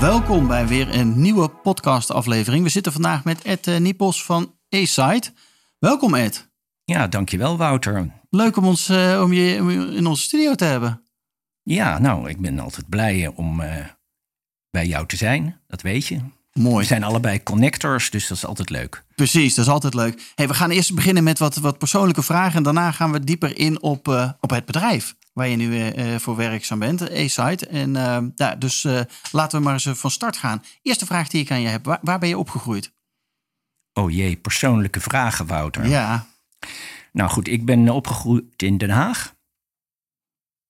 Welkom bij weer een nieuwe podcastaflevering. We zitten vandaag met Ed eh, Nipos van A-Site. Welkom Ed. Ja, dankjewel Wouter. Leuk om, ons, eh, om je in onze studio te hebben. Ja, nou, ik ben altijd blij eh, om bij jou te zijn. Dat weet je. Mooi. We zijn allebei connectors, dus dat is altijd leuk. Precies, dat is altijd leuk. Hey, we gaan eerst beginnen met wat, wat persoonlijke vragen. En daarna gaan we dieper in op, op het bedrijf waar je nu eh, eh, voor werkzaam bent, A-Site. En ja, dus laten we maar eens van start gaan. Eerste vraag die ik aan je heb. Waar, waar ben je opgegroeid? Oh jee, persoonlijke vragen, Wouter. Ja, Nou goed, ik ben opgegroeid in Den Haag.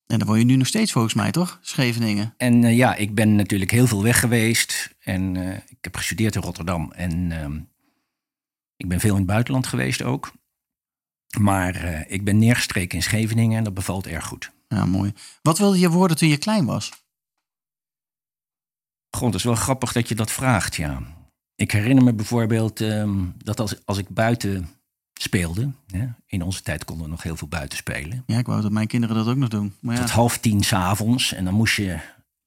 en dan woon je nu nog steeds volgens mij, toch? Scheveningen. En ja, ik ben natuurlijk heel veel weg geweest. En ik heb gestudeerd in Rotterdam. En ehm, ik ben veel in het buitenland geweest ook. Maar ik ben neergestreken in Scheveningen en dat bevalt erg goed. Ja, mooi. Wat wilde je worden toen je klein was? God, het is wel grappig dat je dat vraagt, ja. Ik herinner me bijvoorbeeld ehm, dat als, als ik buiten speelde... Hè, in onze tijd konden we nog heel veel buiten spelen... Ja, ik wou dat mijn kinderen dat ook nog doen. Maar ja. tot half tien s'avonds. En dan moest je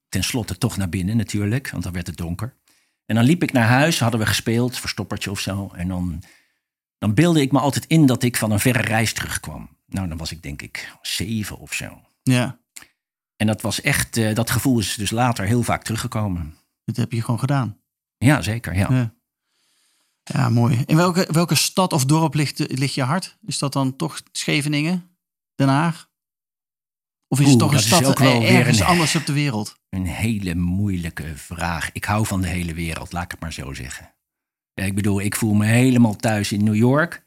tenslotte toch naar binnen natuurlijk, want dan werd het donker. En dan liep ik naar huis, hadden we gespeeld, verstoppertje of zo. En dan, dan beelde ik me altijd in dat ik van een verre reis terugkwam. Nou, dan was ik denk ik zeven of zo. Ja, En dat was echt, eh, dat gevoel is dus later heel vaak teruggekomen. dat heb je gewoon gedaan. Ja, zeker, ja. Ja, ja mooi. In welke, welke stad of dorp ligt, ligt je hart? Is dat dan toch Scheveningen? Den Haag? Of is Oeh, het toch een stad ook wel er- weer ergens een- anders op de wereld? Een hele moeilijke vraag. Ik hou van de hele wereld, laat ik het maar zo zeggen. Ja, ik bedoel, ik voel me helemaal thuis in New York.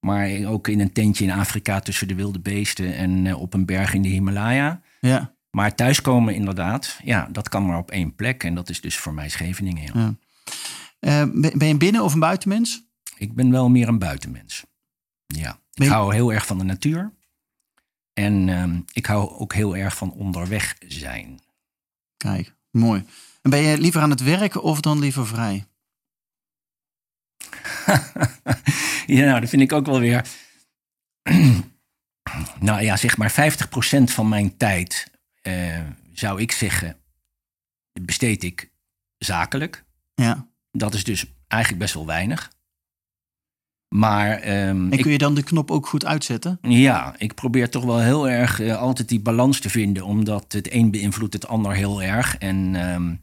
Maar ook in een tentje in Afrika tussen de wilde beesten en eh, op een berg in de Himalaya. Ja. Maar thuiskomen inderdaad, ja, dat kan maar op één plek. En dat is dus voor mij Scheveningen. ja. Ja. Eh, ben je een binnen- of een buitenmens? Ik ben wel meer een buitenmens. Ja, ik hou heel erg van de natuur. En ehm, ik hou ook heel erg van onderweg zijn. Kijk, mooi. En ben je liever aan het werk of dan liever vrij? ja, nou, dat vind ik ook wel weer. nou ja, zeg maar 50% van mijn tijd eh, zou ik zeggen, besteed ik zakelijk. Ja. Dat is dus eigenlijk best wel weinig. Maar ehm, En kun je dan de knop ook goed uitzetten? ja, ik probeer toch wel heel erg eh, altijd die balans te vinden, omdat het een beïnvloedt het ander heel erg. En ehm,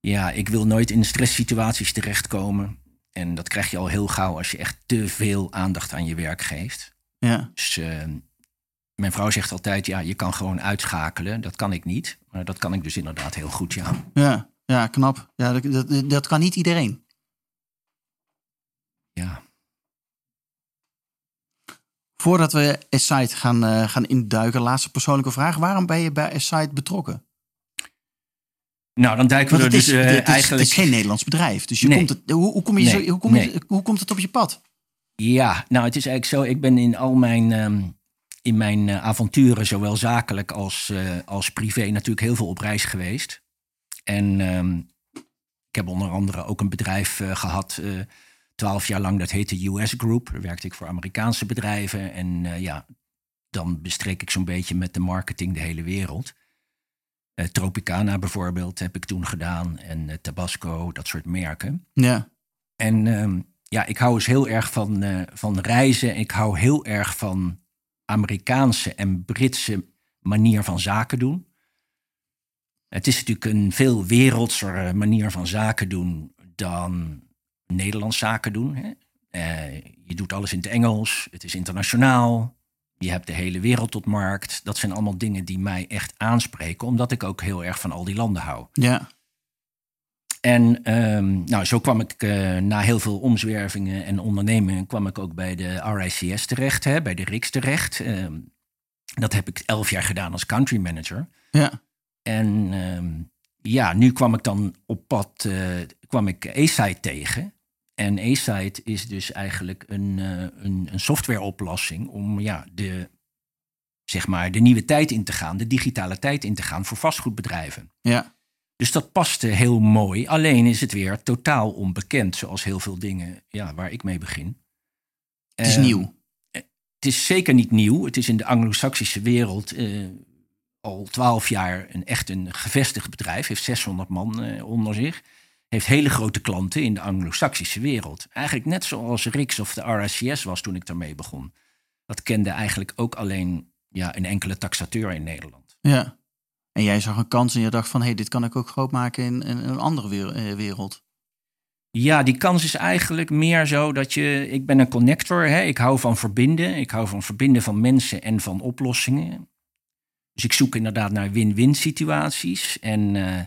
ja, ik wil nooit in stresssituaties terechtkomen. En dat krijg je al heel gauw als je echt te veel aandacht aan je werk geeft. Ja. Dus eh, mijn vrouw zegt altijd, ja, je kan gewoon uitschakelen. Dat kan ik niet. Maar dat kan ik dus inderdaad heel goed, ja. Ja, ja knap. Ja, dat, dat, dat kan niet iedereen. Ja, Voordat we Aside gaan, eh, gaan induiken, laatste persoonlijke vraag. Waarom ben je bij Aside betrokken? Nou dan duiken we er is, dus eh, dit eigenlijk... het is geen Nederlands bedrijf. Dus je Nee. komt het, hoe, hoe, kom je Nee, zo, hoe, kom je, nee. hoe komt het op je pad? Ja, nou het is eigenlijk zo. Ik ben in al mijn, ehm, in mijn eh, avonturen, zowel zakelijk als, eh, als privé, natuurlijk heel veel op reis geweest. En ehm, ik heb onder andere ook een bedrijf eh, gehad, eh, twaalf jaar lang, dat heette US Group. Daar werkte ik voor Amerikaanse bedrijven. En ja, dan bestreek ik zo'n beetje met de marketing de hele wereld. Eh, Tropicana bijvoorbeeld heb ik toen gedaan. En eh, Tabasco, dat soort merken. Ja, En ehm, ja, ik hou dus heel erg van, eh, van reizen. Ik hou heel erg van Amerikaanse en Britse manier van zaken doen. Het is natuurlijk een veel wereldser manier van zaken doen dan Nederlands zaken doen. Hè? Je doet alles in het Engels, het is internationaal. Je hebt de hele wereld tot markt. Dat zijn allemaal dingen die mij echt aanspreken, omdat ik ook heel erg van al die landen hou. ja, En ehm, nou, zo kwam ik eh, na heel veel omzwervingen en ondernemingen... kwam ik ook bij de RICS terecht, hè, bij de RIX terecht. Ehm, dat heb ik elf jaar gedaan als country manager. ja, En ehm, ja, nu kwam ik dan op pad, eh, kwam ik A-Side tegen. En A-Site is dus eigenlijk een, uh, een, een softwareoplossing om ja, de, zeg maar, de nieuwe tijd in te gaan, de digitale tijd in te gaan voor vastgoedbedrijven. Ja. Dus dat paste heel mooi. Alleen is het weer totaal onbekend, zoals heel veel dingen ja, waar ik mee begin. Het is uh, nieuw. Het is zeker niet nieuw. Het is in de Anglo-Saxische wereld uh, al twaalf jaar een echt een gevestigd bedrijf. Heeft 600 man uh, onder zich. Heeft hele grote klanten in de Anglo-Saxische wereld. Eigenlijk net zoals Rix of de RSCS was toen ik daarmee begon. Dat kende eigenlijk ook alleen ja, een enkele taxateur in Nederland. Ja. En jij zag een kans en je dacht van... hé, hey, dit kan ik ook groot maken in, in een andere wereld. Ja, die kans is eigenlijk meer zo dat je... Ik ben een connector, hè? ik hou van verbinden. Ik hou van verbinden van mensen en van oplossingen. Dus ik zoek inderdaad naar win-win situaties. En uh,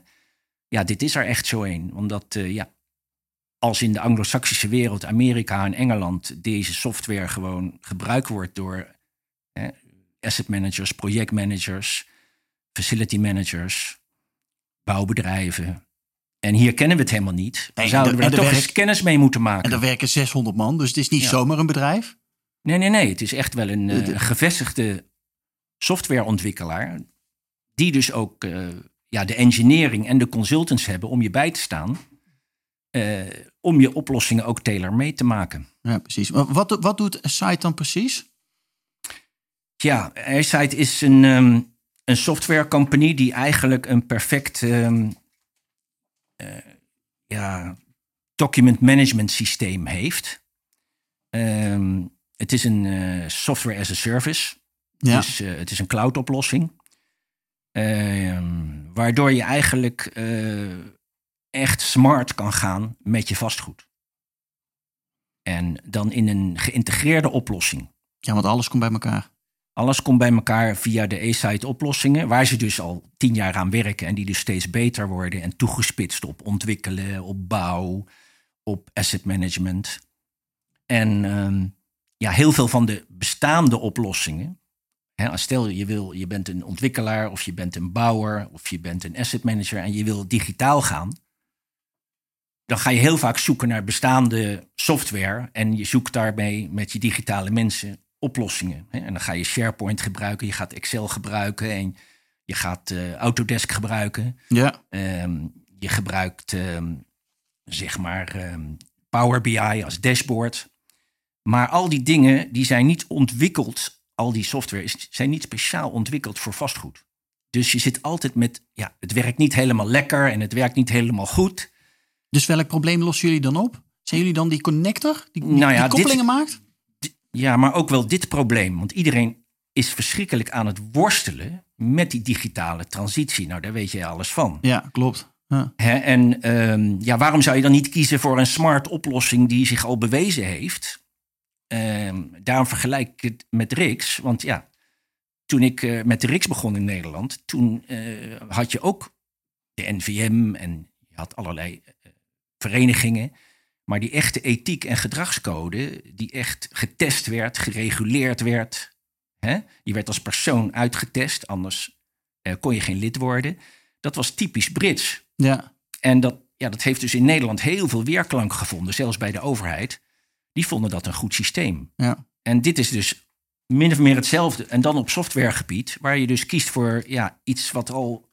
ja, dit is er echt zo een. Omdat uh, ja, als in de Anglo-Saxische wereld, Amerika en Engeland... deze software gewoon gebruikt wordt door hè, asset managers, projectmanagers facility managers, bouwbedrijven. En hier kennen we het helemaal niet. Dan zouden we er toch eens kennis mee moeten maken. En daar werken 600 man, dus het is niet zomaar een bedrijf? Nee, nee, nee. Het is echt wel een uh, gevestigde softwareontwikkelaar. Die dus ook uh, ja, de engineering en de consultants hebben om je bij te staan. Uh, om je oplossingen ook tailor-made te maken. Ja, precies. Wat, wat doet Site dan precies? Ja, Site is een, um, een software company die eigenlijk een perfect um, uh, ja, document management systeem heeft. Um, het is een uh, software as a service. Ja. Dus het is een cloud oplossing. Ehm, waardoor je eigenlijk echt smart kan gaan met je vastgoed. En dan in een geïntegreerde oplossing. Ja, want alles komt bij elkaar. Alles komt bij elkaar via de A-site oplossingen, waar ze dus al tien jaar aan werken en die dus steeds beter worden en toegespitst op ontwikkelen, op bouw, op asset management. En um, ja, heel veel van de bestaande oplossingen. Hè, stel je, wil, je bent een ontwikkelaar of je bent een bouwer of je bent een asset manager en je wil digitaal gaan. Dan ga je heel vaak zoeken naar bestaande software en je zoekt daarbij met je digitale mensen oplossingen. En dan ga je SharePoint gebruiken, je gaat Excel gebruiken en je gaat uh, Autodesk gebruiken. Ja. Um, je gebruikt um, zeg maar um, Power BI als dashboard. Maar al die dingen die zijn niet ontwikkeld, al die software is, zijn niet speciaal ontwikkeld voor vastgoed. Dus je zit altijd met, ja, het werkt niet helemaal lekker en het werkt niet helemaal goed. Dus welk probleem lossen jullie dan op? Zijn jullie dan die connector die, die, nou ja, die koppelingen dit, maakt? Ja, maar ook wel dit probleem. Want iedereen is verschrikkelijk aan het worstelen met die digitale transitie. Nou, daar weet je alles van. Ja, klopt. Ja. en um, ja, waarom zou je dan niet kiezen voor een smart oplossing die zich al bewezen heeft? Um, daarom vergelijk ik het met Rix. Want ja, toen ik uh, met de Rix begon in Nederland, toen uh, had je ook de NVM en je had allerlei uh, verenigingen. Maar die echte ethiek en gedragscode, die echt getest werd, gereguleerd werd. Hè? Je werd als persoon uitgetest, anders eh, kon je geen lid worden. Dat was typisch Brits. Ja. En dat, ja, dat heeft dus in Nederland heel veel weerklank gevonden, zelfs bij de overheid. Die vonden dat een goed systeem. Ja. En dit is dus min of meer hetzelfde. En dan op softwaregebied, waar je dus kiest voor ja, iets wat al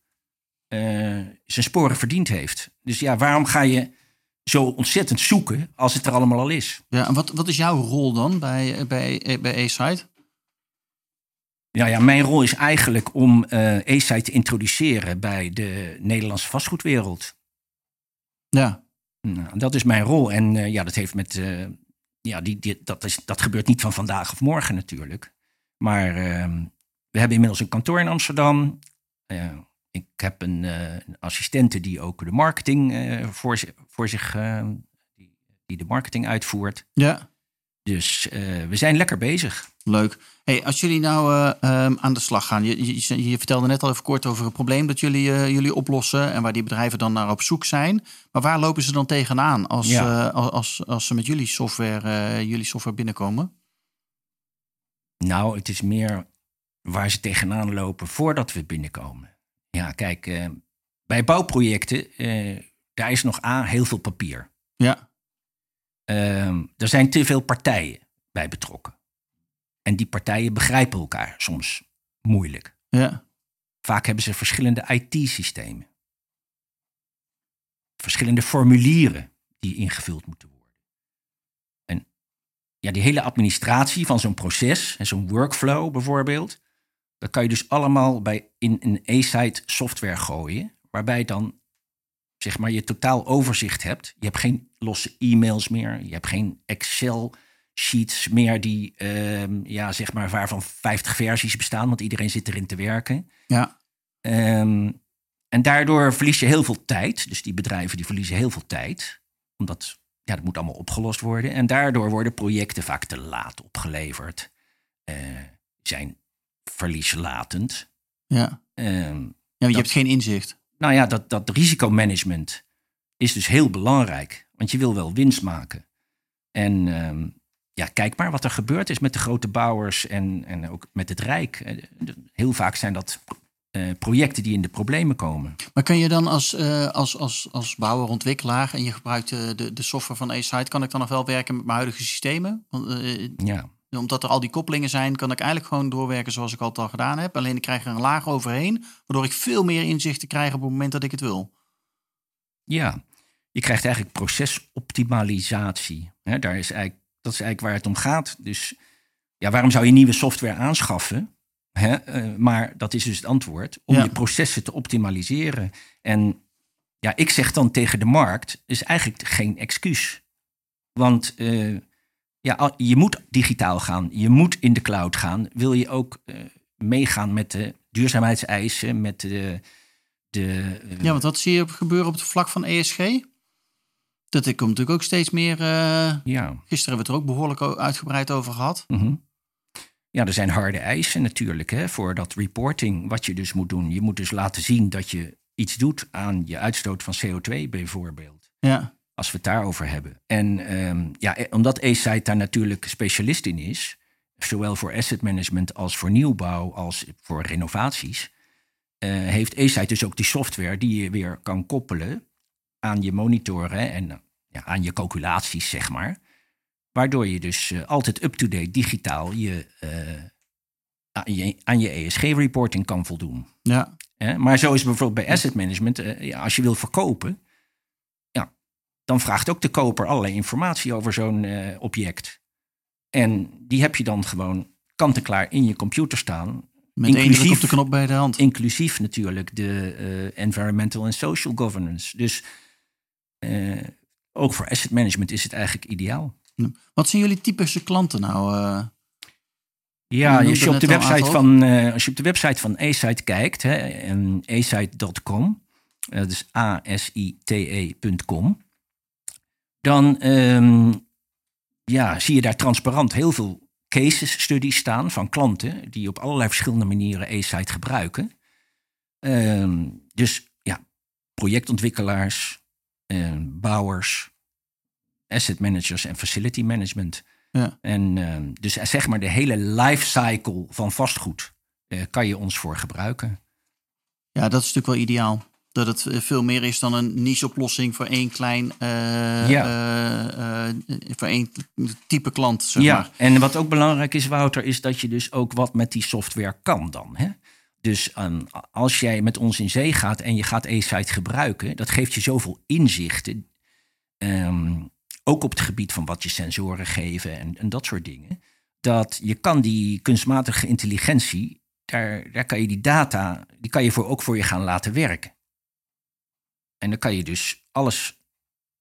uh, zijn sporen verdiend heeft. Dus ja, waarom ga je zo ontzettend zoeken als het er allemaal al is. Ja, en wat, wat is jouw rol dan bij, bij, bij A-Site? Ja, ja, mijn rol is eigenlijk om uh, A-Site te introduceren bij de Nederlandse vastgoedwereld. Ja. Nou, dat is mijn rol. En uh, ja, dat heeft met. Ja, die, die, dat, is, dat gebeurt niet van vandaag of morgen natuurlijk. Maar ehm, we hebben inmiddels een kantoor in Amsterdam. Ik heb een, uh, een assistente die ook de marketing uh, voor, voor zich, uh, die, die, de marketing uitvoert. Ja. Dus we zijn lekker bezig. Leuk. Hey, als jullie nou um, aan de slag gaan, je, je, je, vertelde net al even kort over een probleem dat jullie, jullie oplossen en waar die bedrijven dan naar op zoek zijn. Maar waar lopen ze dan tegenaan als, ja. als, als, als ze met jullie software, jullie software binnenkomen? Nou, het is meer waar ze tegenaan lopen voordat we binnenkomen. Ja, kijk, bij bouwprojecten, daar is nog A, heel veel papier. Ja. Ehm, er zijn te veel partijen bij betrokken. En die partijen begrijpen elkaar soms moeilijk. Ja. Vaak hebben ze verschillende IT-systemen. Verschillende formulieren die ingevuld moeten worden. En ja, die hele administratie van zo'n proces, en zo'n workflow bijvoorbeeld, dat kan je dus allemaal bij in een A-site software gooien, waarbij dan zeg maar je totaal overzicht hebt. Je hebt geen losse e-mails meer, je hebt geen Excel sheets meer die ehm, ja, zeg maar waarvan 50 versies bestaan, want iedereen zit erin te werken. Ja. Ehm, en daardoor verlies je heel veel tijd. Dus die bedrijven die verliezen heel veel tijd. Omdat ja, dat moet allemaal opgelost worden. En daardoor worden projecten vaak te laat opgeleverd. Eh, zijn verlieslatend. Ja. Ehm, ja je hebt geen inzicht. nou ja, dat, dat risicomanagement is dus heel belangrijk. Want je wil wel winst maken. En ehm, ja, kijk maar wat er gebeurd is met de grote bouwers en, en ook met het Rijk. Eh, Heel vaak zijn dat eh, projecten die in de problemen komen. Maar kun je dan als, eh, als, als, als bouwer, ontwikkelaar en je gebruikt de, de software van A-Site, kan ik dan nog wel werken met mijn huidige systemen? Want, Ja, omdat er al die koppelingen zijn, kan ik eigenlijk gewoon doorwerken zoals ik altijd al gedaan heb. Alleen ik krijg er een laag overheen, waardoor ik veel meer inzicht te krijgen op het moment dat ik het wil. ja. je krijgt eigenlijk procesoptimalisatie. Daar is eigenlijk, dat is eigenlijk waar het om gaat. Dus ja, waarom zou je nieuwe software aanschaffen? Hè? eh, maar dat is dus het antwoord. Om Ja. je processen te optimaliseren. En ja, ik zeg dan tegen de markt, is eigenlijk geen excuus. Want eh, ja, je moet digitaal gaan. Je moet in de cloud gaan. Wil je ook eh, meegaan met de duurzaamheidseisen, met de... de Ja, want wat zie je gebeuren op het vlak van ESG? Dat komt natuurlijk ook steeds meer. eh, ja. gisteren hebben we het er ook behoorlijk uitgebreid over gehad. Mhm. Ja, er zijn harde eisen natuurlijk hè, voor dat reporting, wat je dus moet doen. Je moet dus laten zien dat je iets doet aan je uitstoot van CO2 bijvoorbeeld. Ja, Als we het daarover hebben. En ehm, ja, eh, omdat A-Site daar natuurlijk specialist in is, zowel voor asset management als voor nieuwbouw als voor renovaties, eh, heeft A-Site dus ook die software die je weer kan koppelen aan je monitoren en eh, ja, aan je calculaties, zeg maar. Waardoor je dus eh, altijd up-to-date digitaal je, eh, aan je, ESG-reporting kan voldoen. ja? Maar zo is bijvoorbeeld bij asset management. ja, als je wil verkopen, ja, dan vraagt ook de koper allerlei informatie over zo'n object. En die heb je dan gewoon kant-en-klaar in je computer staan. met druk op Inclusief- de knop bij de hand. Inclusief natuurlijk de environmental en social governance. Dus eh, ook voor asset management is het eigenlijk ideaal. Wat zijn jullie typische klanten nou? eh? Ja, Je als je, op de website van, eh, als je op de website van A-Site kijkt, hè, en asite.com, dat is A-S-I-T-E.com, dan ehm, ja, zie je daar transparant heel veel cases studies staan van klanten die op allerlei verschillende manieren A-Site gebruiken. Ehm, dus ja, projectontwikkelaars, eh, bouwers, asset managers en facility management. Ja. En ehm, dus zeg maar de hele lifecycle van vastgoed eh, kan je ons voor gebruiken. ja, dat is natuurlijk wel ideaal. Dat het eh, veel meer is dan een niche-oplossing voor één klein, eh, Ja. eh, eh, voor één type klant, zeg ja, maar. en wat ook belangrijk is, Wouter, is dat je dus ook wat met die software kan dan. Hè? Dus ehm, als jij met ons in zee gaat en je gaat A-Site gebruiken, dat geeft je zoveel inzichten. ehm, ook op het gebied van wat je sensoren geven en, en dat soort dingen. Dat je kan die kunstmatige intelligentie, daar, daar kan je die data, die kan je voor, ook voor je gaan laten werken. En dan kan je dus alles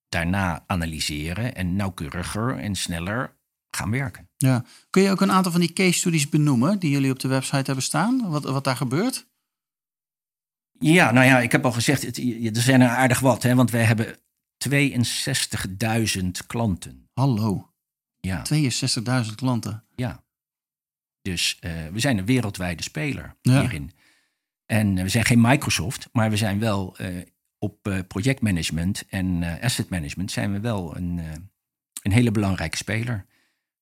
daarna analyseren en nauwkeuriger en sneller gaan werken. Ja. Kun je ook een aantal van die case studies benoemen die jullie op de website hebben staan? Wat, wat daar gebeurt? Ja, nou ja, ik heb al gezegd, het, er zijn er aardig wat, hè, want wij hebben 62.000 klanten. Hallo, Ja, 62.000 klanten. ja. Dus eh, we zijn een wereldwijde speler Ja. hierin. En eh, we zijn geen Microsoft, maar we zijn wel eh, op projectmanagement en asset management zijn we wel een, een hele belangrijke speler.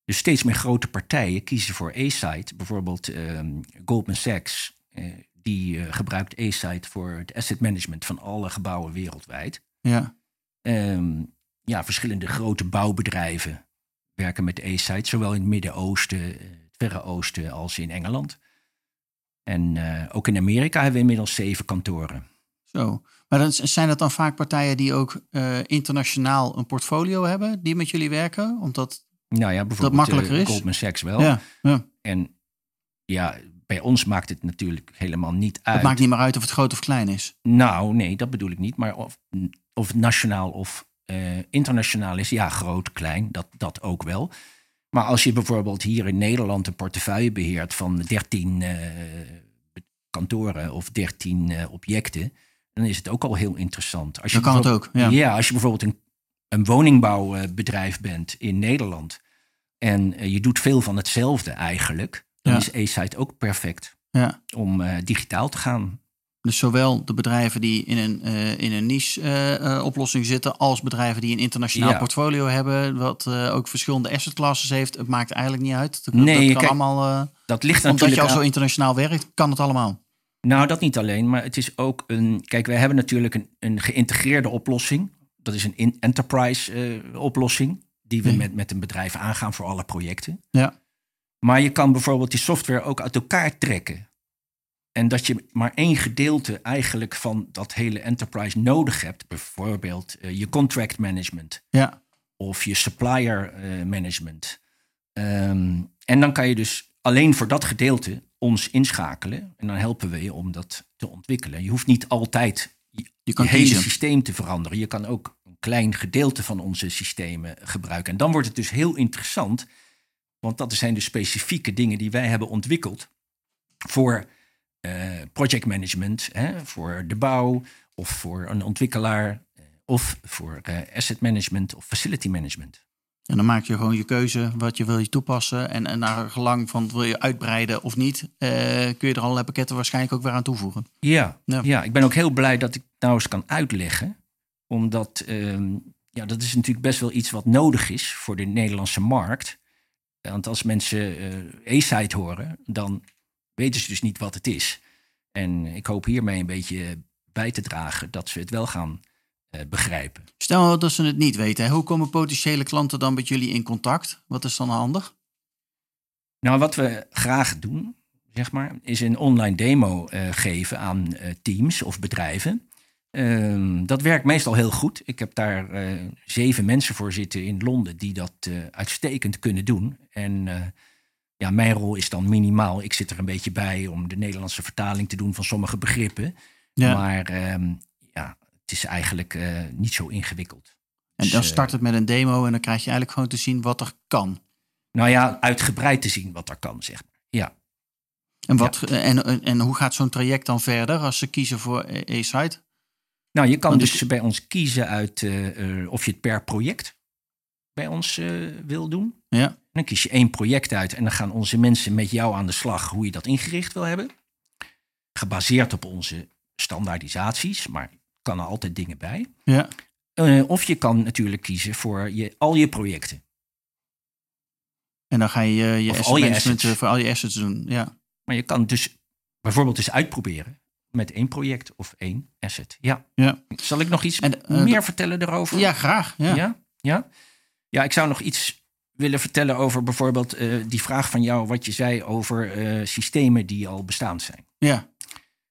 Dus steeds meer grote partijen kiezen voor A-Site. Bijvoorbeeld ehm, Goldman Sachs, eh, die eh, gebruikt A-Site voor het asset management van alle gebouwen wereldwijd. Ja, Ehm, ja, verschillende grote bouwbedrijven werken met A-site, zowel in het Midden-Oosten, eh, het Verre Oosten als in Engeland. En ook in Amerika hebben we inmiddels zeven kantoren. Zo. Maar dan, zijn dat dan vaak partijen die ook internationaal een portfolio hebben, die met jullie werken? Omdat Nou ja, bijvoorbeeld makkelijker eh, is? Goldman Sachs wel. ja, ja. En ja, bij ons maakt het natuurlijk helemaal niet uit. het maakt niet meer uit of het groot of klein is. Nou, nee, dat bedoel ik niet. Maar of, of het nationaal of eh, internationaal is, ja, groot, klein, dat, dat ook wel. Maar als je bijvoorbeeld hier in Nederland een portefeuille beheert van 13 eh, kantoren of 13 eh, objecten, dan is het ook al heel interessant. Als je Dan kan het ook, ja. als je bijvoorbeeld een, een woningbouwbedrijf bent in Nederland en eh, je doet veel van hetzelfde eigenlijk, dan Ja. is A-Site ook perfect Ja. om eh, digitaal te gaan. Dus zowel de bedrijven die in een, eh, in een niche-oplossing zitten, als bedrijven die een internationaal Ja. portfolio hebben, wat ook verschillende asset classes heeft. Het maakt eigenlijk niet uit. Dat, Nee, dat kan kijk, allemaal. Dat ligt omdat natuurlijk je al aan- zo internationaal werkt, kan het allemaal. Nou, dat niet alleen, maar het is ook een. Kijk, wij hebben natuurlijk een, een geïntegreerde oplossing. Dat is een enterprise eh, oplossing. Die we Mhm. met, met een bedrijf aangaan voor alle projecten. Ja. Maar je kan bijvoorbeeld die software ook uit elkaar trekken. En dat je maar één gedeelte eigenlijk van dat hele enterprise nodig hebt. Bijvoorbeeld eh, je contract management Ja. of je supplier eh, management. Ehm, en dan kan je dus alleen voor dat gedeelte ons inschakelen. En dan helpen we je om dat te ontwikkelen. Je hoeft niet altijd je, Je je kan hele systeem te veranderen. Je kan ook klein gedeelte van onze systemen gebruiken. En dan wordt het dus heel interessant. Want dat zijn dus specifieke dingen die wij hebben ontwikkeld voor eh projectmanagement, voor de bouw of voor een ontwikkelaar eh, of voor eh, asset management of facility management. En dan maak je gewoon je keuze wat je wil je toepassen. En, en naar gelang van wil je uitbreiden of niet, kun je er allerlei pakketten waarschijnlijk ook weer aan toevoegen. Ja, Ja. ja. ik ben ook heel blij dat ik nou eens kan uitleggen. Omdat ehm, ja, dat is natuurlijk best wel iets wat nodig is voor de Nederlandse markt. Want als mensen A-site horen, dan weten ze dus niet wat het is. En ik hoop hiermee een beetje bij te dragen dat ze het wel gaan eh, begrijpen. Stel nou dat ze het niet weten. hè. Hoe komen potentiële klanten dan met jullie in contact? Wat is dan handig? Nou, wat we graag doen, zeg maar, is een online demo eh, geven aan teams of bedrijven. Ehm, dat werkt meestal heel goed. Ik heb daar eh, zeven mensen voor zitten in Londen die dat eh, uitstekend kunnen doen. En eh, ja, mijn rol is dan minimaal. Ik zit er een beetje bij om de Nederlandse vertaling te doen van sommige begrippen. Ja. Maar ehm, ja, het is eigenlijk niet zo ingewikkeld. En dan Dus, start het met een demo en dan krijg je eigenlijk gewoon te zien wat er kan. Nou ja, uitgebreid te zien wat er kan, zeg maar. Ja. En, wat, en, en, en hoe gaat zo'n traject dan verder als ze kiezen voor A-Site? Nou, je kan Want dus bij ons kiezen uit eh, eh, of je het per project bij ons eh, wil doen. Ja. Dan kies je één project uit en dan gaan onze mensen met jou aan de slag hoe je dat ingericht wil hebben. Gebaseerd op onze standaardisaties, maar kan er altijd dingen bij. Ja. Of je kan natuurlijk kiezen voor je, al je projecten. En dan ga je je, je al je assets. voor al je assets doen. Ja. Maar je kan dus bijvoorbeeld eens uitproberen met één project of één asset. Ja. Ja. Zal ik nog iets En, eh, meer vertellen erover? ja, graag. Ja. Ja. ja? Ja, ik zou nog iets willen vertellen over bijvoorbeeld eh, die vraag van jou, wat je zei over eh, systemen die al bestaand zijn. Ja.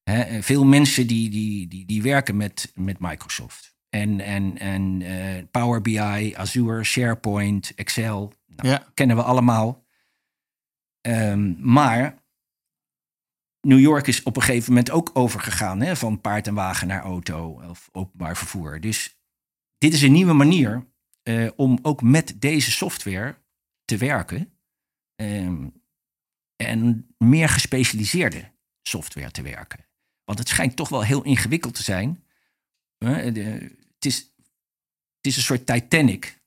Hè, veel mensen die, die, die, die werken met, met Microsoft. En, en, en Power BI, Azure, SharePoint, Excel, nou, Ja. kennen we allemaal. Ehm, maar New York is op een gegeven moment ook overgegaan hè, van paard en wagen naar auto of openbaar vervoer. Dus dit is een nieuwe manier eh, om ook met deze software te werken. Ehm, en meer gespecialiseerde software te werken. Want het schijnt toch wel heel ingewikkeld te zijn. Het, is, het is een soort Titanic,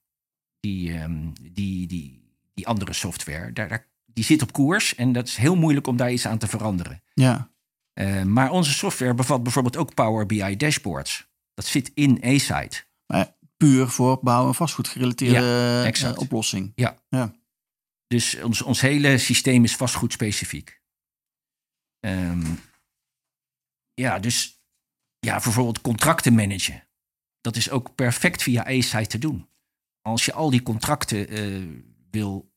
die, ehm, die, die, die andere software. Daar, daar, die zit op koers en dat is heel moeilijk om daar iets aan te veranderen. Ja. Eh, maar onze software bevat bijvoorbeeld ook Power BI dashboards. Dat zit in A-Site. Maar puur voor bouw- en vastgoedgerelateerde Ja, eh, oplossing. Ja. Ja. Dus ons, ons hele systeem is vastgoedspecifiek. Ehm ja, dus ja, bijvoorbeeld contracten managen. Dat is ook perfect via A-Site te doen. als je al die contracten eh, wil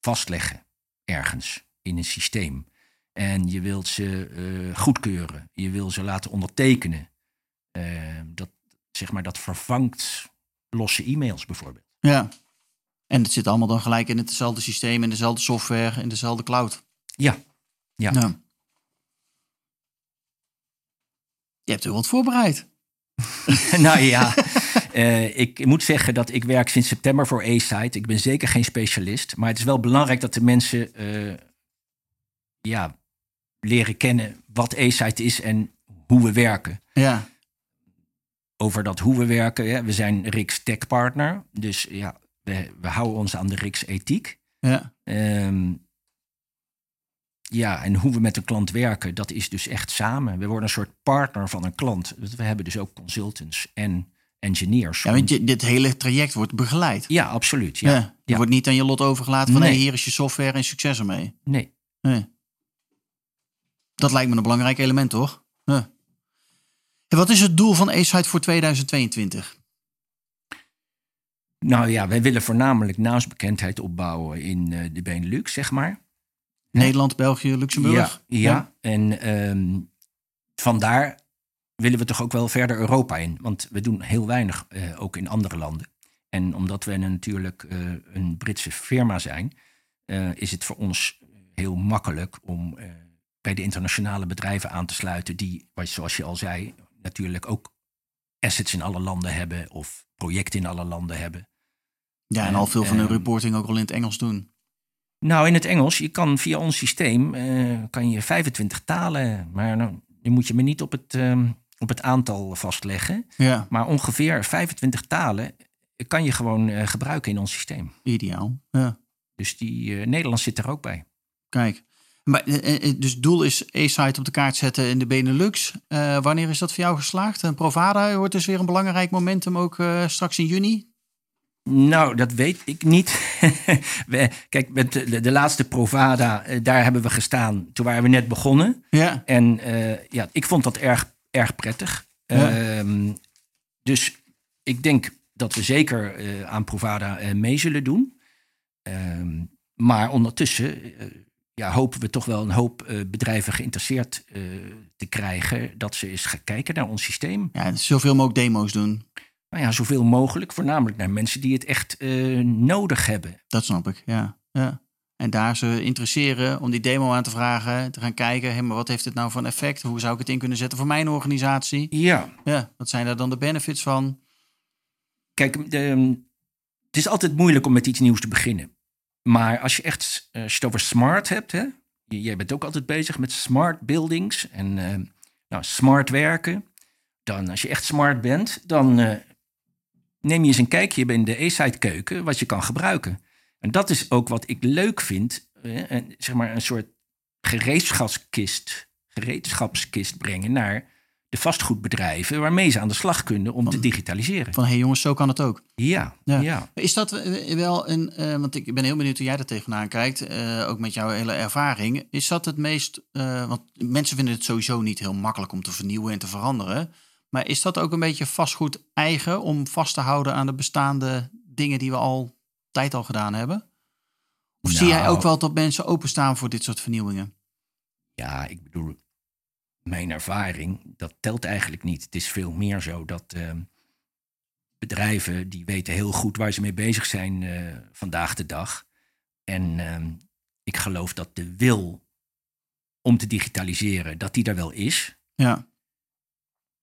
vastleggen ergens in een systeem. En je wilt ze eh, goedkeuren. Je wil ze laten ondertekenen. eh, dat, zeg maar, dat vervangt losse e-mails bijvoorbeeld. Ja. En het zit allemaal dan gelijk in hetzelfde systeem, in dezelfde software, in dezelfde cloud. Ja, Ja. ja. Je hebt er wat voorbereid. nou ja, eh, ik moet zeggen dat ik werk sinds september voor A-Site. Ik ben zeker geen specialist. Maar het is wel belangrijk dat de mensen eh, ja, leren kennen wat A-Site is en hoe we werken. Ja. Over dat hoe we werken. Hè. We zijn RIX Tech Partner. Dus ja, we, we houden ons aan de RIX ethiek. Ja. Ehm, ja, en hoe we met een klant werken, dat is dus echt samen. We worden een soort partner van een klant. We hebben dus ook consultants en engineers. ja, want je, dit hele traject wordt begeleid. Ja, absoluut. Ja. Ja. Je Ja. wordt niet aan je lot overgelaten van Nee. hey, hier is je software en succes ermee. Nee. Nee. Dat lijkt me een belangrijk element, toch? Ja. En wat is het doel van A-Site voor 2022? Nou ja, wij willen voornamelijk naamsbekendheid opbouwen in eh, de Benelux, zeg maar. Nederland, België, Luxemburg? Ja, ja. en ehm, vandaar willen we toch ook wel verder Europa in. Want we doen heel weinig eh, ook in andere landen. En omdat we natuurlijk eh, een Britse firma zijn, eh, is het voor ons heel makkelijk om bij de internationale bedrijven aan te sluiten, die, zoals je al zei, natuurlijk ook assets in alle landen hebben of projecten in alle landen hebben. Ja, en al veel van hun Ehm, reporting ook al in het Engels doen. Nou, in het Engels, je kan via ons systeem kan je 25 talen, maar nou, nu moet je me niet op het, ehm, op het aantal vastleggen. Ja, Maar ongeveer 25 talen kan je gewoon eh, gebruiken in ons systeem. ideaal. Ja, Dus die eh, Nederlands zit er ook bij. kijk. Maar, eh, dus het doel is A-Site op de kaart zetten in de Benelux. Wanneer is dat voor jou geslaagd? En Provada wordt dus weer een belangrijk momentum ook straks in juni. Nou, dat weet ik niet. we, kijk, met de, de laatste Provada, daar hebben we gestaan. Toen waren we net begonnen. Ja, En ja, ik vond dat erg, erg prettig. Ja. Ehm, dus ik denk dat we zeker eh, aan Provada eh, mee zullen doen. Ehm, maar ondertussen eh, ja, hopen we toch wel een hoop bedrijven geïnteresseerd te krijgen. Dat ze eens gaan kijken naar ons systeem. ja zoveel mogelijk demo's doen. Nou ja, zoveel mogelijk. Voornamelijk naar mensen die het echt nodig hebben. Dat snap ik, ja. ja. En daar ze interesseren om die demo aan te vragen, te gaan kijken, maar wat heeft dit nou voor een effect? Hoe zou ik het in kunnen zetten voor mijn organisatie? Ja, Ja, wat zijn daar dan de benefits van? Kijk, de- het is altijd moeilijk om met iets nieuws te beginnen. Maar als je echt, eh, als je het over smart hebt, hè, jij bent ook altijd bezig met smart buildings en eh, nou, smart werken. Dan als je echt smart bent, dan eh, neem je eens een kijkje in de A-site keuken wat je kan gebruiken. En dat is ook wat ik leuk vind, en, zeg maar een soort gereedschapskist, gereedschapskist brengen naar de vastgoedbedrijven waarmee ze aan de slag kunnen om te digitaliseren. Van hé hey jongens, zo kan het ook. Ja, Ja. ja. Is dat eh, wel een, eh, want ik ben heel benieuwd hoe jij er tegenaan kijkt, eh, ook met jouw hele ervaring. Is dat het meest, want mensen vinden het sowieso niet heel makkelijk om te vernieuwen en te veranderen. Maar is dat ook een beetje vastgoed eigen om vast te houden aan de bestaande dingen die we al tijd al gedaan hebben? Of zie jij Nou. ook wel dat mensen openstaan voor dit soort vernieuwingen? Ja, ik bedoel, mijn ervaring, dat telt eigenlijk niet. Het is veel meer zo dat ehm, bedrijven, die weten heel goed waar ze mee bezig zijn eh, vandaag de dag. En ehm, ik geloof dat de wil om te digitaliseren, dat die er wel is. Ja,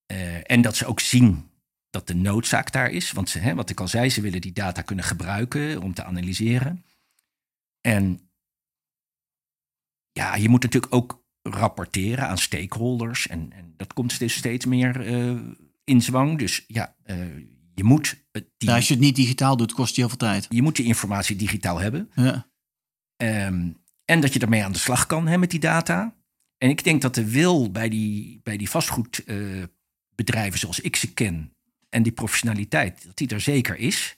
Eh, en dat ze ook zien dat de noodzaak daar is. Want ze, hè, wat ik al zei, ze willen die data kunnen gebruiken om te analyseren. En ja, je moet natuurlijk ook rapporteren aan stakeholders. En, en dat komt steeds, steeds meer eh, in zwang. Dus ja, eh, je, moet die, Ja, als je het niet digitaal doet, kost je heel veel tijd. je moet die informatie digitaal hebben. Ja, Ehm, en dat je ermee aan de slag kan hè, met die data. En ik denk dat de wil bij die, bij die vastgoedbedrijven zoals ik ze ken... en die professionaliteit, dat die er zeker is.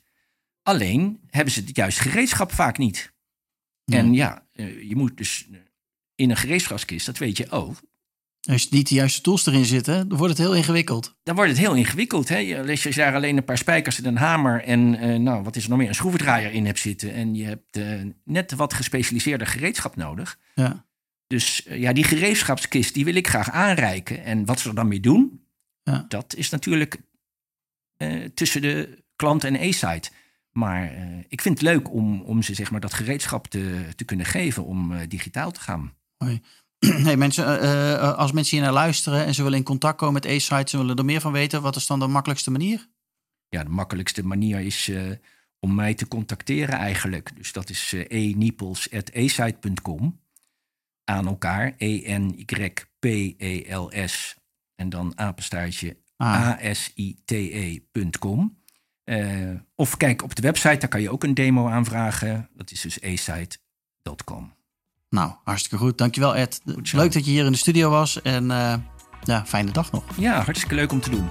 Alleen hebben ze het juist gereedschap vaak niet. Nee. En ja, eh, je moet dus in een gereedschapskist, dat weet je ook... Als niet de juiste tools erin zitten, dan wordt het heel ingewikkeld. Dan wordt het heel ingewikkeld. Hè? Als je daar alleen een paar spijkers en een hamer en uh, nou, wat is er nog meer, een schroevendraaier in hebt zitten. En je hebt uh, net wat gespecialiseerde gereedschap nodig. Ja. Dus uh, ja, die gereedschapskist, die wil ik graag aanreiken. En wat ze er dan mee doen, Ja. dat is natuurlijk tussen de klant en A-site. Maar ik vind het leuk om, om ze zeg maar, dat gereedschap te, te kunnen geven om digitaal te gaan. Hoi. Hey, mensen, uh, als mensen hier naar luisteren en ze willen in contact komen met A-Site, ze willen er meer van weten, wat is dan de makkelijkste manier? Ja, de makkelijkste manier is om mij te contacteren eigenlijk. Dus dat is e-niepels.asite.com. Aan elkaar, E E-N-Y-P-E-L-S en dan apenstaartje A-S-I-T-E.com. of kijk op de website, daar kan je ook een demo aanvragen. Dat is dus asite.com. Nou, hartstikke goed. Dankjewel Ed. Goed. Leuk dat je hier in de studio was en uh, ja, fijne dag nog. Ja, hartstikke leuk om te doen.